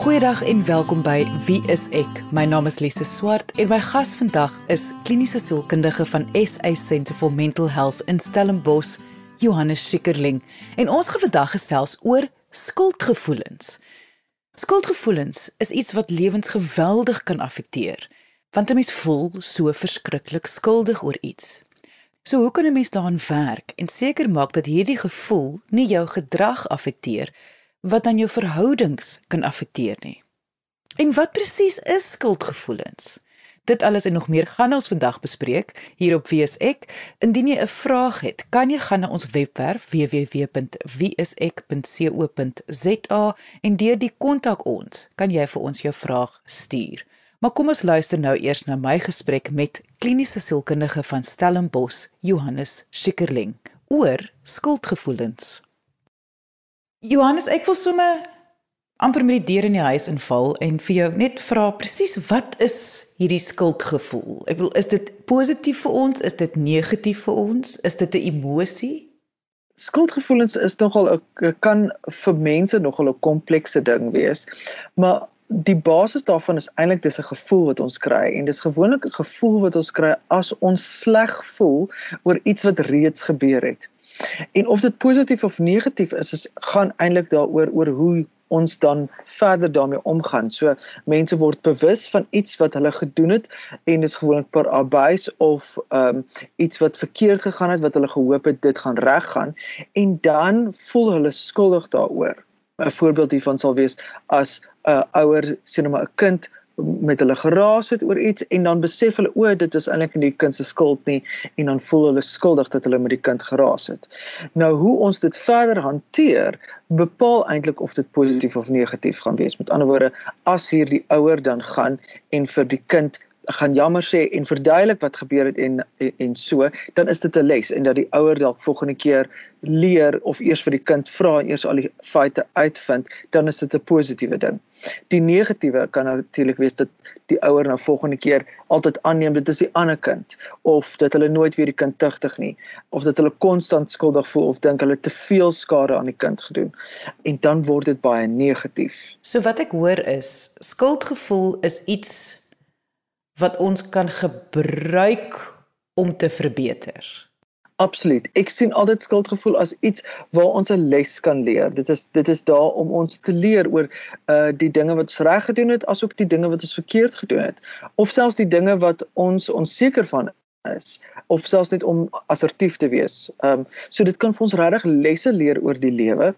Goeiedag en welkom by Wie is ek? My naam is Lise Swart en my gas vandag is kliniese sielkundige van SA Centre for Mental Health in Stellenbosch, Johannes Schikkerling. En ons gaan vandag gesels oor skuldgevoelens. Skuldgevoelens is iets wat lewens geweldig kan affekteer, want 'n mens voel so verskriklik skuldig oor iets. So hoe kan 'n mens daaraan werk en seker maak dat hierdie gevoel nie jou gedrag affekteer nie? Wat dan jou verhoudings kan affekteer nie. En wat presies is skuldgevoelens? Dit alles en nog meer gaan ons vandag bespreek hier op WSEK. Indien jy 'n vraag het, kan jy gaan na ons webwerf www.wsek.co.za en deur die kontak ons kan jy vir ons jou vraag stuur. Maar kom ons luister nou eers na my gesprek met kliniese sielkundige van Stellenbosch, Johannes Schikkerling, oor skuldgevoelens. Johannes, ek wil sommer amper met die deur in die huis inval en vir jou net vra presies wat is hierdie skuldgevoel? Ek bedoel, is dit positief vir ons? Is dit negatief vir ons? Is dit 'n emosie? Skuldgevoelens is nogal 'n kan vir mense nogal 'n komplekse ding wees. Maar die basis daarvan is eintlik dis 'n gevoel wat ons kry en dis gewoonlik 'n gevoel wat ons kry as ons sleg voel oor iets wat reeds gebeur het. En of dit positief of negatief is, is gaan eintlik daaroor oor hoe ons dan verder daarmee omgaan. So mense word bewus van iets wat hulle gedoen het en dis gewoonlik per abys of ehm um, iets wat verkeerd gegaan het wat hulle gehoop het dit gaan reggaan en dan voel hulle skuldig daaroor. 'n Voorbeeld hiervan sal wees as 'n uh, ouer sien nou maar 'n kind met hulle geraas het oor iets en dan besef hulle o, dit is eintlik nie die kind se skuld nie en dan voel hulle skuldig dat hulle met die kind geraas het. Nou hoe ons dit verder hanteer, bepaal eintlik of dit positief of negatief gaan wees. Met ander woorde, as hierdie ouer dan gaan en vir die kind gaan jammer sê en verduidelik wat gebeur het en en, en so, dan is dit 'n les en dat die ouer dalk volgende keer leer of eers vir die kind vra en eers al die feite uitvind, dan is dit 'n positiewe ding. Die negatiewe kan natuurlik wees dat die ouer nou volgende keer altyd aanneem dit is die ander kind of dat hulle nooit weer die kind tugtig nie of dat hulle konstant skuldig voel of dink hulle te veel skade aan die kind gedoen en dan word dit baie negatief. So wat ek hoor is skuldgevoel is iets wat ons kan gebruik om te verbeter. Absoluut. Ek sien altyd skuldgevoel as iets waar ons 'n les kan leer. Dit is dit is daar om ons te leer oor uh die dinge wat ons reg gedoen het asook die dinge wat ons verkeerd gedoen het of selfs die dinge wat ons onseker van is of selfs net om assertief te wees. Ehm um, so dit kan vir ons regtig lesse leer oor die lewe.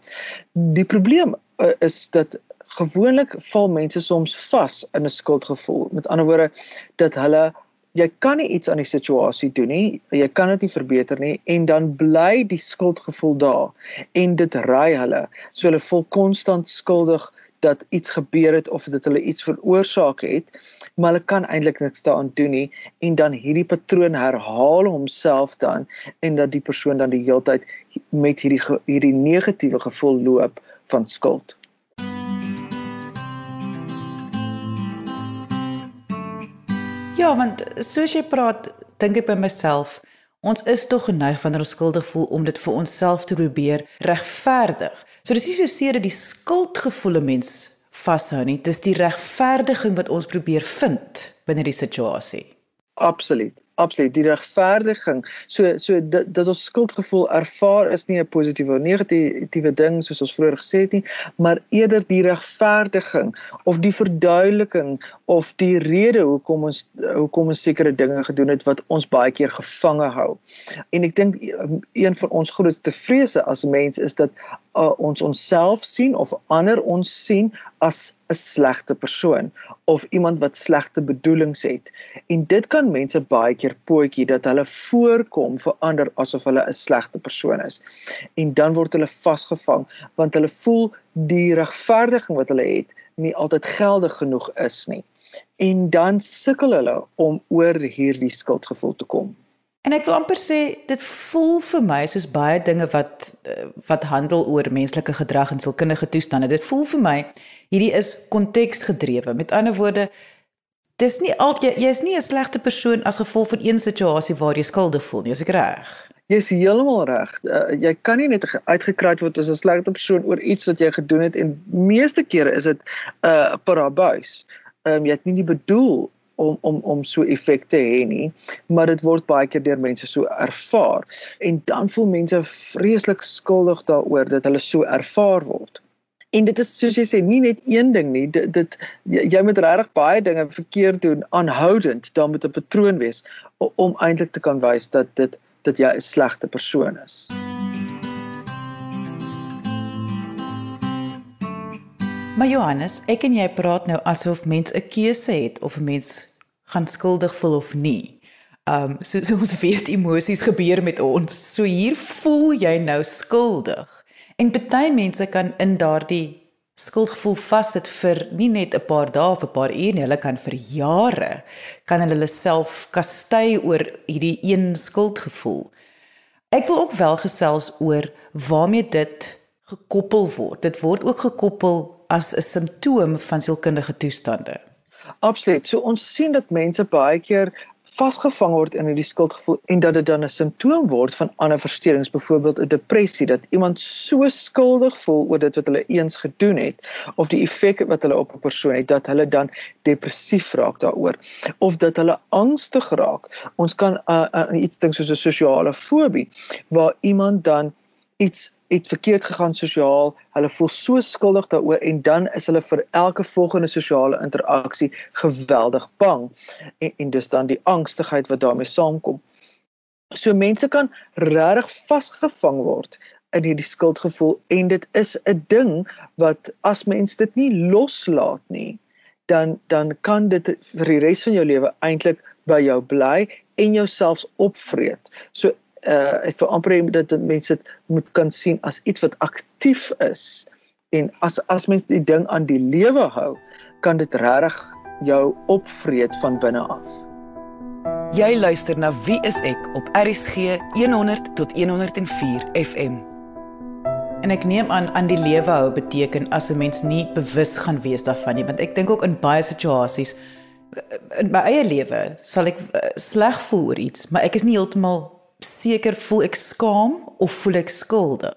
Die probleem uh, is dat gewoonlik val mense soms vas in 'n skuldgevoel. Met ander woorde dat hulle jy kan nie iets aan die situasie doen nie, jy kan dit nie verbeter nie en dan bly die skuldgevoel daar en dit raai hulle. So hulle voel konstant skuldig dat iets gebeur het of dat hulle iets veroorsaak het, maar hulle kan eintlik niks daaraan doen nie en dan hierdie patroon herhaal homself dan en dat die persoon dan die hele tyd met hierdie hierdie negatiewe gevoel loop van skuld. Ja, want soos jy praat, dink ek by myself, ons is tog geneig wanneer ons skuldig voel om dit vir onsself te probeer regverdig. So dis nie so seer dat die skuldgevoel 'n mens vashou nie, dis die regverdiging wat ons probeer vind binne die situasie. Absoluut. Absoluut. Die regverdiging. So so dat, dat ons skuldgevoel ervaar is nie 'n positiewe of negatiewe ding soos ons vroeër gesê het nie maar eerder die regverdiging of die verduideliking of die rede hoekom ons hoekom ons sekere dinge gedoen het wat ons baie keer gevange hou. En ek dink een van ons grootste vrese as mens is dat uh, ons onsself sien of ander ons sien as 'n slegte persoon of iemand wat slegte bedoelings het en dit kan mense baie keer pootjie dat hulle voorkom vir ander asof hulle 'n slegte persoon is. En dan word hulle vasgevang want hulle voel die regverdiging wat hulle het nie altyd geldig genoeg is nie. En dan sukkel hulle om oor hierdie skuldgevoel te kom. En ek wil amper sê dit voel vir my soos baie dinge wat eh, wat handel oor menslike gedrag en sielkundige toestande. Dit voel vir my hierdie is konteksgedrewe. Met ander woorde, dis nie al jy jy's nie 'n slegte persoon as gevolg van een situasie waar jy skuldig voel nie, is ek reg? Jy's heeltemal reg. Uh, jy kan nie net uitgekraai word as 'n slegte persoon oor iets wat jy gedoen het en meeste kere is dit 'n uh, parabuis. Ehm um, jy het nie die bedoel om om om so effek te hê nie, maar dit word baie keer deur mense so ervaar en dan voel mense vreeslik skuldig daaroor dat hulle so ervaar word. En dit is soos jy sê nie net een ding nie, dit, dit jy moet regtig baie dinge verkeerd doen aanhoudend, dan moet 'n patroon wees om, eintlik te kan wys dat dit dat jy 'n slegte persoon is. Maar Johannes, ek en jy praat nou asof mens 'n keuse het of 'n mens gaan skuldig voel of nie. Um so, so ons weet emosies gebeur met ons. So hier voel jy nou skuldig. En baie mense kan in daardie skuldgevoel vassit vir nie net 'n paar dae of 'n paar ure nie, hulle kan vir jare kan hulle self kastei oor hierdie een skuldgevoel. Ek wil ook wel gesels oor waarmee dit gekoppel word. Dit word ook gekoppel as 'n simptoom van sielkundige toestande. Absoluut. So ons sien dat mense baie keer vasgevang word in hierdie skuldgevoel en dat dit dan 'n simptoom word van ander versteurings, byvoorbeeld 'n depressie dat iemand so skuldig voel oor dit wat hulle eens gedoen het of die effek wat hulle op 'n persoon het dat hulle dan depressief raak daaroor of dat hulle angstig raak. Ons kan uh, uh, iets dink soos 'n sosiale fobie waar iemand dan iets het verkeerd gegaan sosiaal, hulle voel so skuldig daaroor en dan is hulle vir elke volgende sosiale interaksie geweldig bang. En, en dis dan die angstigheid wat daarmee saamkom. So mense kan regtig vasgevang word in hierdie skuldgevoel en dit is 'n ding wat as mens dit nie loslaat nie, dan dan kan dit vir die res van jou lewe eintlik by jou bly en jouself opvreet. So uh ek wil amper hê dat mense dit moet kan sien as iets wat aktief is en as as mens die ding aan die lewe hou kan dit regtig jou opvreet van binne af. Jy luister na Wie is ek op RCG 100 tot 104 FM. En ek neem aan aan die lewe hou beteken as 'n mens nie bewus gaan wees daarvan nie want ek dink ook in baie situasies in my eie lewe sal ek eh, sleg voel oor iets maar ek is nie heeltemal seker voel ek skaam of voel ek skuldig?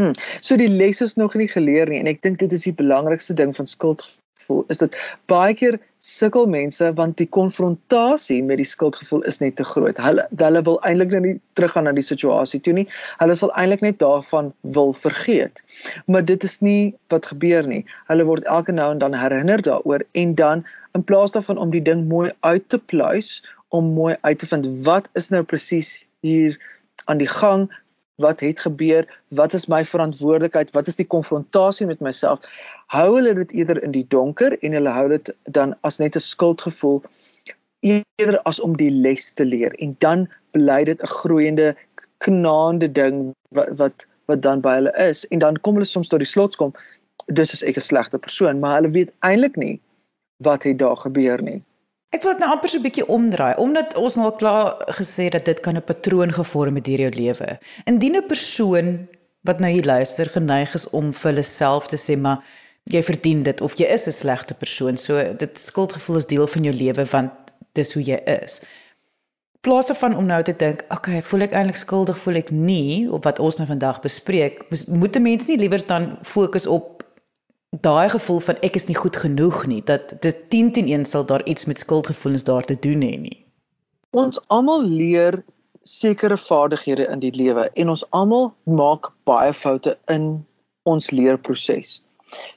Mm. So die les is nog nie geleer nie en ek dink dit is die belangrikste ding van skuldgevoel is dat baie keer sukkel mense want die konfrontasie met die skuldgevoel is net te groot. Hulle hulle wil eintlik net nie teruggaan na die situasie toe nie. Hulle sal eintlik net daarvan wil vergeet. Maar dit is nie wat gebeur nie. Hulle word elke nou en dan herinner daaroor en dan in plaas daarvan om die ding mooi uit te pluis om mooi uit te vind wat is nou presies hier aan die gang? Wat het gebeur? Wat is my verantwoordelikheid? Wat is die konfrontasie met myself? Hou hulle dit eerder in die donker en hulle hou dit dan as net 'n skuldgevoel eerder as om die les te leer. En dan bly dit 'n groeiende knaande ding wat wat wat dan by hulle is. En dan kom hulle soms tot die slot kom dis is ek 'n slegte persoon maar hulle weet eintlik nie wat het daar gebeur nie Ek wil dit nou amper so 'n bietjie omdraai omdat ons nou al klaar gesê dat dit kan 'n patroon gevorm het hierdie jou lewe. Indien 'n persoon wat nou hier luister geneig is om vir hulle self te sê maar jy verdien dit of jy is 'n slegte persoon, so dit skuldgevoel is deel van jou lewe want dis hoe jy is. Plaas van om nou te dink, okay, voel ek eintlik skuldig, voel ek nie op wat ons nou vandag bespreek, moet 'n mens nie liewer dan fokus op daai gevoel van ek is nie goed genoeg nie dat dit 10 teen 1 sal daar iets met skuldgevoelens daar te doen hê nie. Ons almal leer sekere vaardighede in die lewe en ons almal maak baie foute in ons leerproses.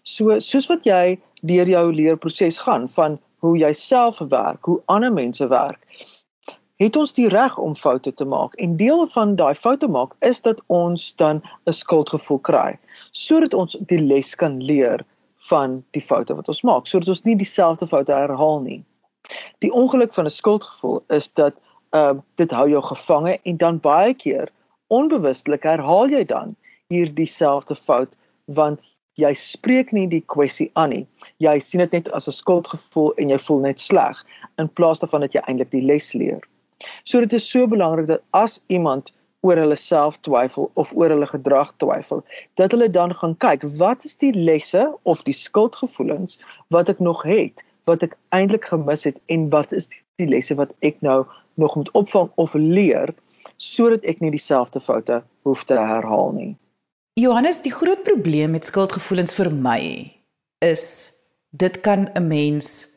So soos wat jy deur jou leerproses gaan van hoe jy self werk, hoe ander mense werk, het ons die reg om foute te maak en deel van daai foute maak is dat ons dan 'n skuldgevoel kry sodat ons die les kan leer van die foute wat ons maak sodat ons nie dieselfde foute herhaal nie. Die ongeluk van 'n skuldgevoel is dat ehm uh, dit hou jou gevange en dan baie keer onbewustelik herhaal jy dan hier dieselfde fout want jy spreek nie die kwessie aan nie. Jy sien dit net as 'n skuldgevoel en jy voel net sleg in plaas daarvan dat jy eintlik die les leer. So dit is so belangrik dat as iemand oor hulle self twyfel of oor hulle gedrag twyfel, dat hulle dan gaan kyk, wat is die lesse of die skuldgevoelens wat ek nog het, wat ek eintlik gemis het en wat is die, lesse wat ek nou nog moet opvang of leer sodat ek nie dieselfde foute hoef te herhaal nie. Johannes, die groot probleem met skuldgevoelens vir my is dit kan 'n mens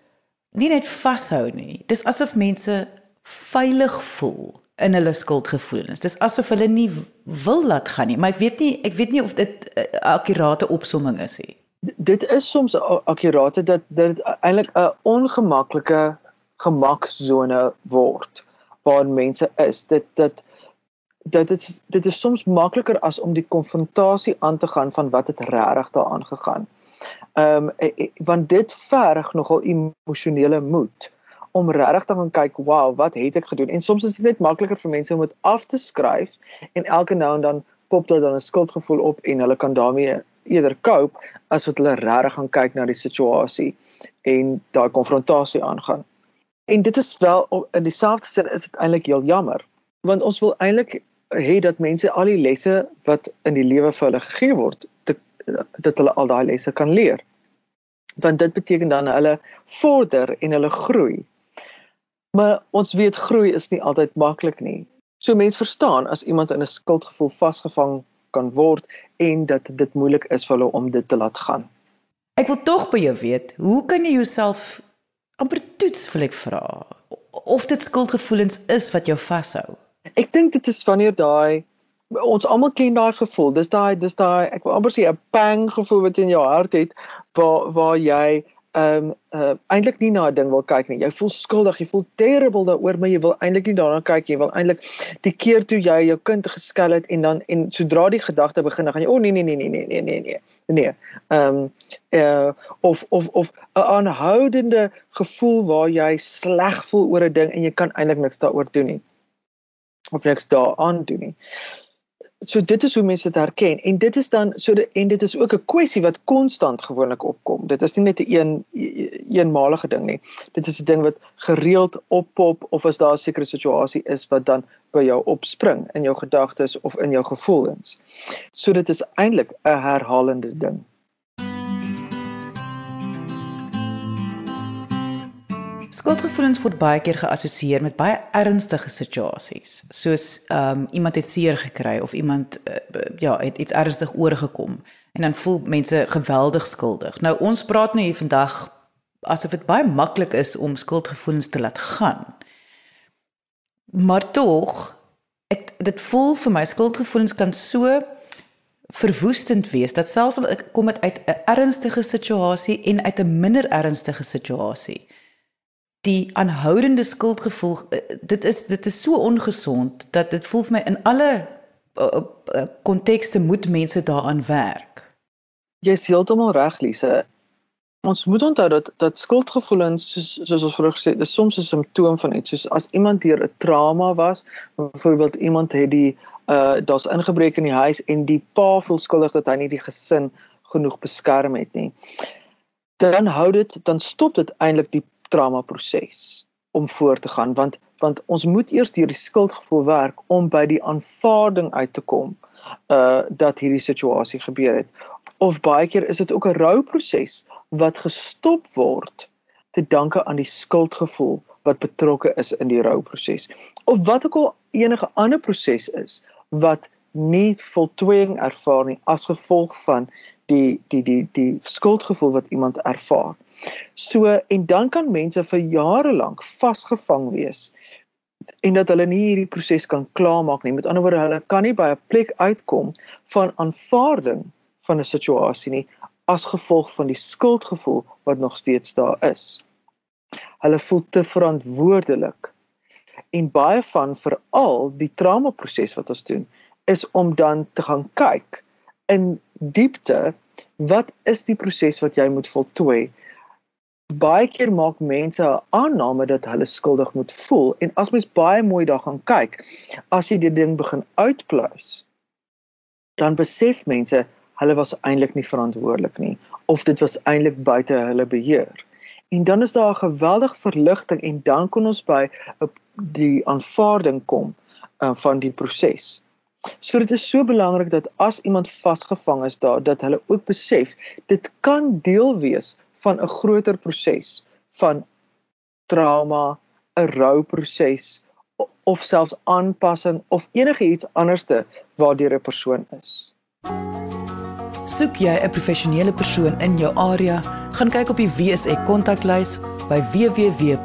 nie net vashou nie. Dis asof mense veilig voel in hulle skuldgevoelens. Dis asof hulle nie wil laat gaan nie, maar ek weet nie ek weet nie of dit 'n uh, akkurate opsomming is nie. Dit is soms akkurate dat dit eintlik 'n ongemaklike gemaksone word waar mense is. Dit dit dat dit dit is soms makliker as om die konfrontasie aan te gaan van wat het regtig daar aangegaan. Ehm um, want dit verg nogal emosionele moed om regtig te gaan kyk, wow, wat het ek gedoen? En soms is dit net makliker vir mense om dit af te skryf en elke nou en dan pop dit dan 'n skuldgevoel op en hulle kan daarmee eerder cope as wat hulle regtig gaan kyk na die situasie en daai konfrontasie aangaan. En dit is wel in dieselfde sin is dit eintlik heel jammer want ons wil eintlik hê dat mense al die lesse wat in die lewe vir hulle gegee word, dit dat hulle al daai lesse kan leer. Want dit beteken dan hulle vorder en hulle groei. Maar ons weet groei is nie altyd maklik nie. So mense verstaan as iemand in 'n skuldgevoel vasgevang kan word en dat dit moeilik is vir hulle om dit te laat gaan. Ek wil tog by jou weet, hoe kan jy jouself amper toets wil ek vra of dit skuldgevoelens is wat jou vashou? Ek dink dit is wanneer daai ons almal ken daai gevoel. Dis daai dis daai ek wil amper sê 'n pang gevoel wat in jou hart het waar waar jy ehm um, uh, eintlik nie na 'n ding wil kyk nie. Jy voel skuldig, jy voel terrible daaroor, maar jy wil eintlik nie daarna kyk nie. Jy wil eintlik die keer toe jy jou kind geskel het en dan en sodra die gedagte begin gaan jy o oh, nee nee nee nee nee nee nee nee. Nee. Ehm um, uh, of of of 'n aanhoudende gevoel waar jy sleg voel oor 'n ding en jy kan eintlik niks daaroor doen nie. Of niks daaraan doen nie so dit is hoe mense dit herken en dit is dan so de, en dit is ook 'n kwessie wat konstant gewoonlik opkom. Dit is nie net 'n een eenmalige ding nie. Dit is 'n ding wat gereeld oppop of as daar 'n sekere situasie is wat dan by jou opspring in jou gedagtes of in jou gevoelens. So dit is eintlik 'n herhalende ding. Skuldgevoelens word baie keer geassosieer met baie ernstige situasies, soos ehm um, iemand het seer gekry of iemand uh, ja, het iets ernstig oorgekom en dan voel mense geweldig skuldig. Nou ons praat nou hier vandag asof dit baie maklik is om skuldgevoelens te laat gaan. Maar tog ek dit voel vir my skuldgevoelens kan so verwoestend wees dat selfs al kom dit uit 'n ernstige situasie en uit 'n minder ernstige situasie die aanhoudende skuldgevoel eh, dit is dit is so ongesond dat dit voel vir my in alle eh, eh, kontekste moet mense daaraan werk. Jy's heeltemal reg Lise. Ons moet onthou dat dat skuldgevoelens soos soos ons vroeër gesê het, is soms 'n simptoom van iets soos as iemand deur 'n trauma was, byvoorbeeld iemand het die uh daar's ingebreek in die huis en die pa voel skuldig dat hy nie die gesin genoeg beskerm het nie. Dan hou dit dan stop dit eintlik die trauma proses om voort te gaan want want ons moet eers deur die skuldgevoel werk om by die aanvaarding uit te kom uh dat hierdie situasie gebeur het. Of baie keer is dit ook 'n rouproses wat gestop word te danke aan die skuldgevoel wat betrokke is in die rouproses of wat ook al enige ander proses is wat nie voltooiing ervaar nie as gevolg van die die die die skuldgevoel wat iemand ervaar. So en dan kan mense vir jare lank vasgevang wees en dat hulle nie hierdie proses kan klaarmaak nie. Met ander woorde, hulle kan nie by 'n plek uitkom van aanvaarding van 'n situasie nie as gevolg van die skuldgevoel wat nog steeds daar is. Hulle voel te verantwoordelik. En baie van veral die trauma proses wat ons doen is om dan te gaan kyk in diepte wat is die proses wat jy moet voltooi baie keer maak mense 'n aanname dat hulle skuldig moet voel en as mens baie mooi daar gaan kyk, as jy die ding begin uitpluis, dan besef mense hulle was eintlik nie verantwoordelik nie of dit was eintlik buite hulle beheer. En dan is daar 'n geweldige verligting en dan kan ons by die aanvaarding kom uh, van die proses. So dit is so belangrik dat as iemand vasgevang is daar dat hulle ook besef dit kan deel wees van 'n groter proses van trauma, 'n rouproses of selfs aanpassing of enigiets anderste waardeur 'n persoon is. Soek jy 'n professionele persoon in jou area, gaan kyk op die WSE kontaklys by www.wsek.co.za.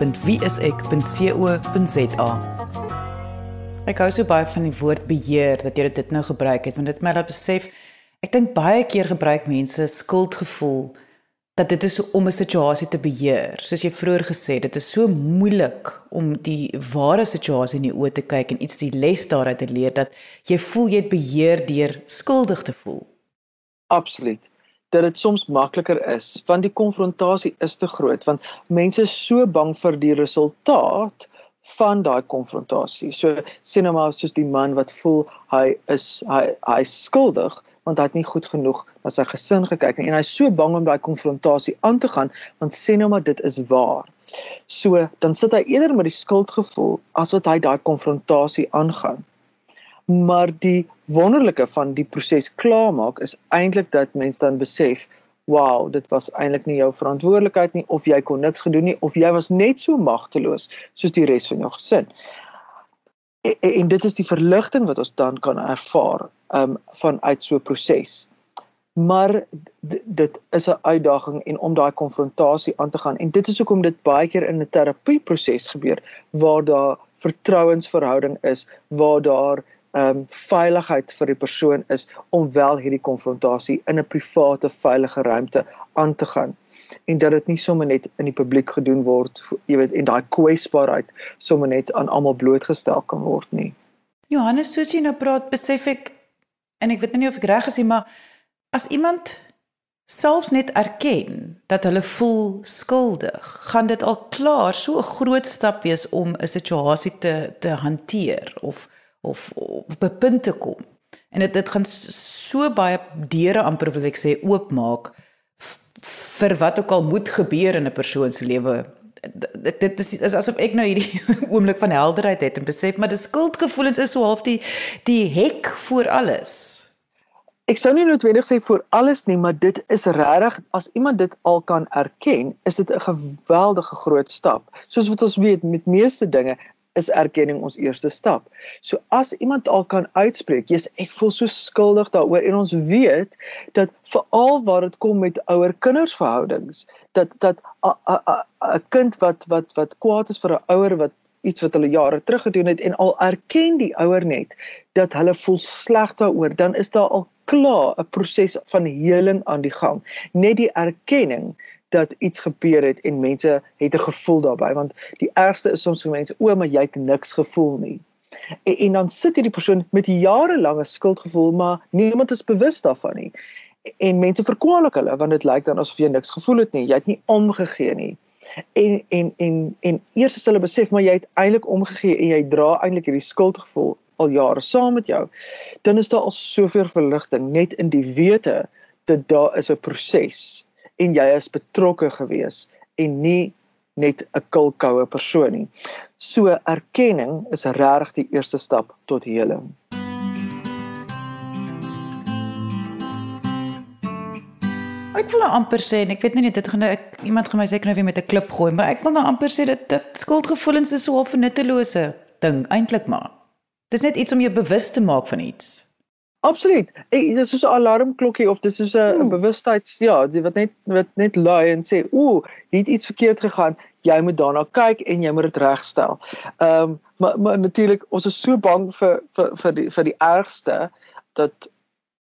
Ek hou so baie van die woord beheer dat jy dit nou gebruik het want dit my laat besef ek dink baie keer gebruik mense skuldgevoel dat dit is om 'n situasie te beheer. Soos jy vroeër gesê, dit is so moeilik om die ware situasie in die oë te kyk en iets die les daaruit te leer dat jy voel jy het beheer deur skuldig te voel. Absoluut dat dit soms makliker is want die konfrontasie is te groot want mense is so bang vir die resultaat van daai konfrontasie. So sien nou maar soos die man wat voel hy is hy hy skuldig want hy het nie goed genoeg na sy gesin gekyk nie en hy's so bang om daai konfrontasie aan te gaan want sê nou maar dit is waar. So dan sit hy eerder met die skuldgevoel as wat hy daai konfrontasie aangaan. Maar die wonderlike van die proses klaarmaak is eintlik dat mens dan besef, wow, dit was eintlik nie jou verantwoordelikheid nie of jy kon niks gedoen nie of jy was net so magteloos soos die res van jou gesin en, en dit is die verligting wat ons dan kan ervaar um vanuit so 'n proses. Maar dit is 'n uitdaging en om daai konfrontasie aan te gaan en dit is hoekom dit baie keer in 'n terapieproses gebeur waar daar vertrouensverhouding is, waar daar um veiligheid vir die persoon is om wel hierdie konfrontasie in 'n private veilige ruimte aan te gaan en dat dit nie sommer net in die publiek gedoen word, jy weet, en daai kwesbaarheid sommer net aan almal blootgestel kan word nie. Johannes, soos jy nou praat, besef ek en ek weet nou nie of ek reg is nie, maar as iemand selfs net erken dat hulle voel skuldig, gaan dit al klaar so 'n groot stap wees om 'n situasie te te hanteer of of op 'n punt te kom. En dit dit gaan so baie deure amper wil ek sê oopmaak vir wat ook al moet gebeur in 'n persoon se lewe. Dit dit is, is asof ek nou hierdie oomblik van helderheid het en besef maar die skuldgevoelens is so half die die hek voor alles. Ek sou nie noodwendig sê vir alles nie, maar dit is regtig as iemand dit al kan erken, is dit 'n geweldige groot stap. Soos wat ons weet met meeste dinge, is erkenning ons eerste stap. So as iemand al kan uitspreek, jy's ek voel so skuldig daaroor en ons weet dat veral waar dit kom met ouer-kindersverhoudings, dat dat 'n kind wat wat wat kwaad is vir 'n ouer wat iets wat hulle jare terug gedoen het en al erken die ouer net dat hulle voel sleg daaroor, dan is daar al klaar 'n proses van heling aan die gang. Net die erkenning dat iets gebeur het en mense het 'n gevoel daarbey want die ergste is soms vir mense o maar jy het niks gevoel nie. En, en dan sit hierdie persoon met jarelange skuldgevoel maar niemand is bewus daarvan nie. En mense verkwalik hulle want dit lyk dan asof jy niks gevoel het nie jy het nie omgegee nie. En en en en eers as hulle besef maar jy het eintlik omgegee en jy dra eintlik hierdie skuldgevoel al jare saam met jou. Dan is daar al soveel verligting net in die wete dat daar is 'n proses en jy is betrokke gewees en nie net 'n kulkoue persoon nie. So erkenning is regtig die eerste stap tot heling. Ek wil nou amper sê en ek weet nie dit gaan nou ek iemand gaan my seker nou weer met 'n klip gooi, maar ek wil nou amper sê dat dit skuldgevoelens is so 'n nuttelose ding eintlik maar. Dis net iets om jou bewus te maak van iets. Absoluut. Dit is soos 'n alarmklokkie of dis soos 'n bewustheids ja, wat net wat net lui en sê, "Ooh, hier het iets verkeerd gegaan. Jy moet daarna kyk en jy moet dit regstel." Ehm um, maar maar natuurlik ons is so bang vir vir vir die vir die ergste dat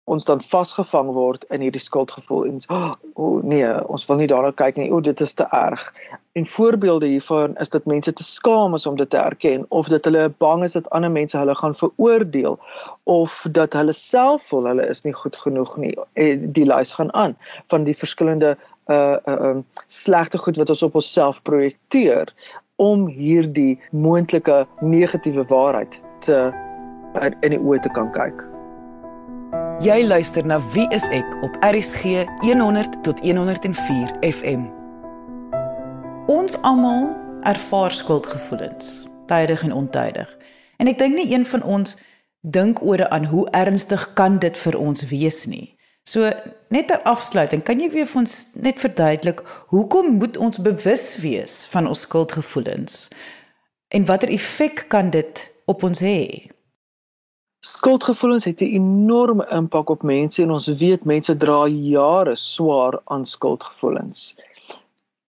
ons dan vasgevang word in hierdie skuldgevoel en o oh, nee, ons wil nie daarna kyk nie. O, dit is te erg. En voorbeelde hiervan is dat mense te skaam is om dit te erken of dat hulle bang is dat ander mense hulle gaan veroordeel of dat hulle self voel hulle is nie goed genoeg nie. En die lys gaan aan van die verskillende uh uh um, slegte goed wat ons op onsself projekteer om hierdie moontlike negatiewe waarheid te in die oë te kan kyk. Jy luister na Wie is ek op RCG 100 tot 104 FM. Ons almal ervaar skuldgevoelens, tydig en ontydig. En ek dink nie een van ons dink oor aan hoe ernstig kan dit vir ons wees nie. So net ter afsluiting, kan jy weer vir ons net verduidelik hoekom moet ons bewus wees van ons skuldgevoelens? En watter effek kan dit op ons hê? Skuldgevoelens het 'n enorme impak op mense en ons weet mense dra jare swaar aan skuldgevoelens.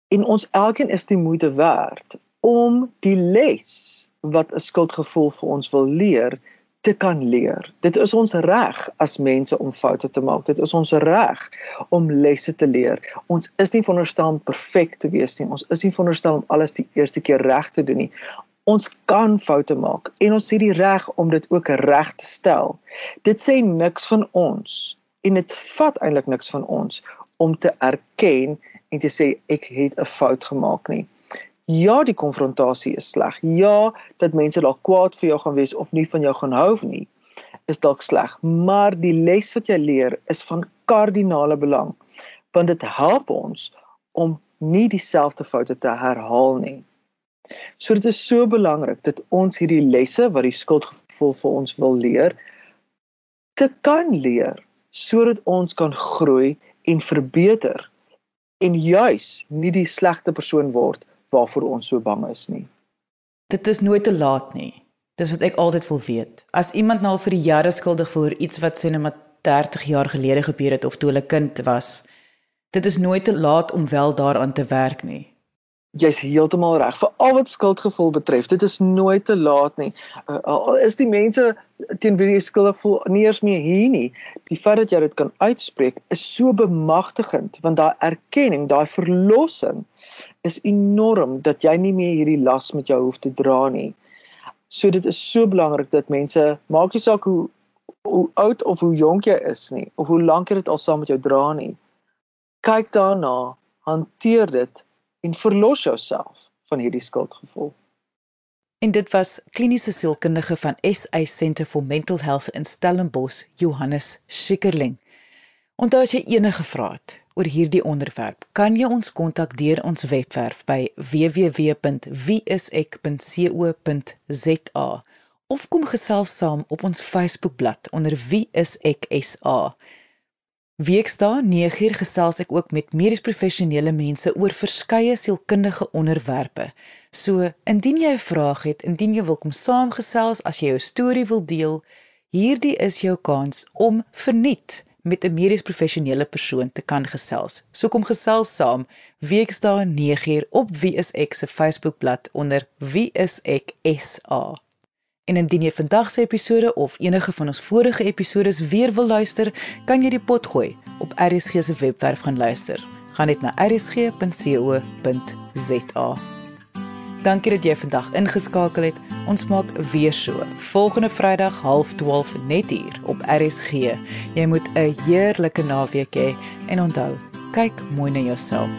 En ons elkeen is die moeite werd om die les wat 'n skuldgevoel vir ons wil leer te kan leer. Dit is ons reg as mense om foute te maak. Dit is ons reg om lesse te leer. Ons is nie veronderstel om perfek te wees nie. Ons is nie veronderstel om alles die eerste keer reg te doen nie. Ons kan foute maak en ons het die reg om dit ook reg te stel. Dit sê niks van ons en dit vat eintlik niks van ons om te erken en te sê ek het 'n fout gemaak nie ja, die konfrontasie is sleg. Ja, dat mense dalk kwaad vir jou gaan wees of nie van jou gaan hou nie, is dalk sleg, maar die les wat jy leer is van kardinale belang, want dit help ons om nie dieselfde foute te herhaal nie. So dit is so belangrik dat ons hierdie lesse wat die skuldgevoel vir ons wil leer te kan leer sodat ons kan groei en verbeter en juis nie die slegte persoon word waarvoor ons so bang is nie. Dit is nooit te laat nie. Dis wat ek altyd wil weet. As iemand nou vir jare skuldig voel oor iets wat sy net maar 30 jaar gelede gebeur het of toe hulle kind was, dit is nooit te laat om wel daaraan te werk nie jy's heeltemal reg vir al wat skuldgevoel betref. Dit is nooit te laat nie. Uh, al is die mense teen wie jy skuldig voel nie eers meer hier nie. Die feit dat jy dit kan uitspreek is so bemagtigend want daai erkenning, daai verlossing is enorm dat jy nie meer hierdie las met jou hoef te dra nie. So dit is so belangrik dat mense maak nie saak hoe hoe oud of hoe jonk jy is nie of hoe lank jy dit al saam met jou dra nie. Kyk daarna, hanteer dit en verlos jouself van hierdie skuldgevoel. En dit was kliniese sielkundige van SA Centre for Mental Health in Stellenbosch, Johannes Schikkerling. Onthou as jy enige vrae het oor hierdie onderwerp, kan jy ons kontak deur ons webwerf by www.wieisek.co.za of kom gesels saam op ons Facebookblad onder wieisek.sa. Weksdae 9uur gesels ek ook met medies professionele mense oor verskeie sielkundige onderwerpe. So, indien jy 'n vraag het, indien jy wil kom saamgesels, as jy jou storie wil deel, hierdie is jou kans om verniet met 'n medies professionele persoon te kan gesels. So kom gesels saam Weksdae 9uur op Wie is ek se Facebookblad onder Wie is ek SA. En indien jy vandag se episode of enige van ons vorige episode weer wil luister, kan jy die pot gooi op RSG se webwerf gaan luister. Gaan net na rsg.co.za. Dankie dat jy vandag ingeskakel het. Ons maak weer so. Volgende Vrydag 12:30 net hier op RSG. Jy moet 'n heerlike naweek hê en onthou, kyk mooi na jouself.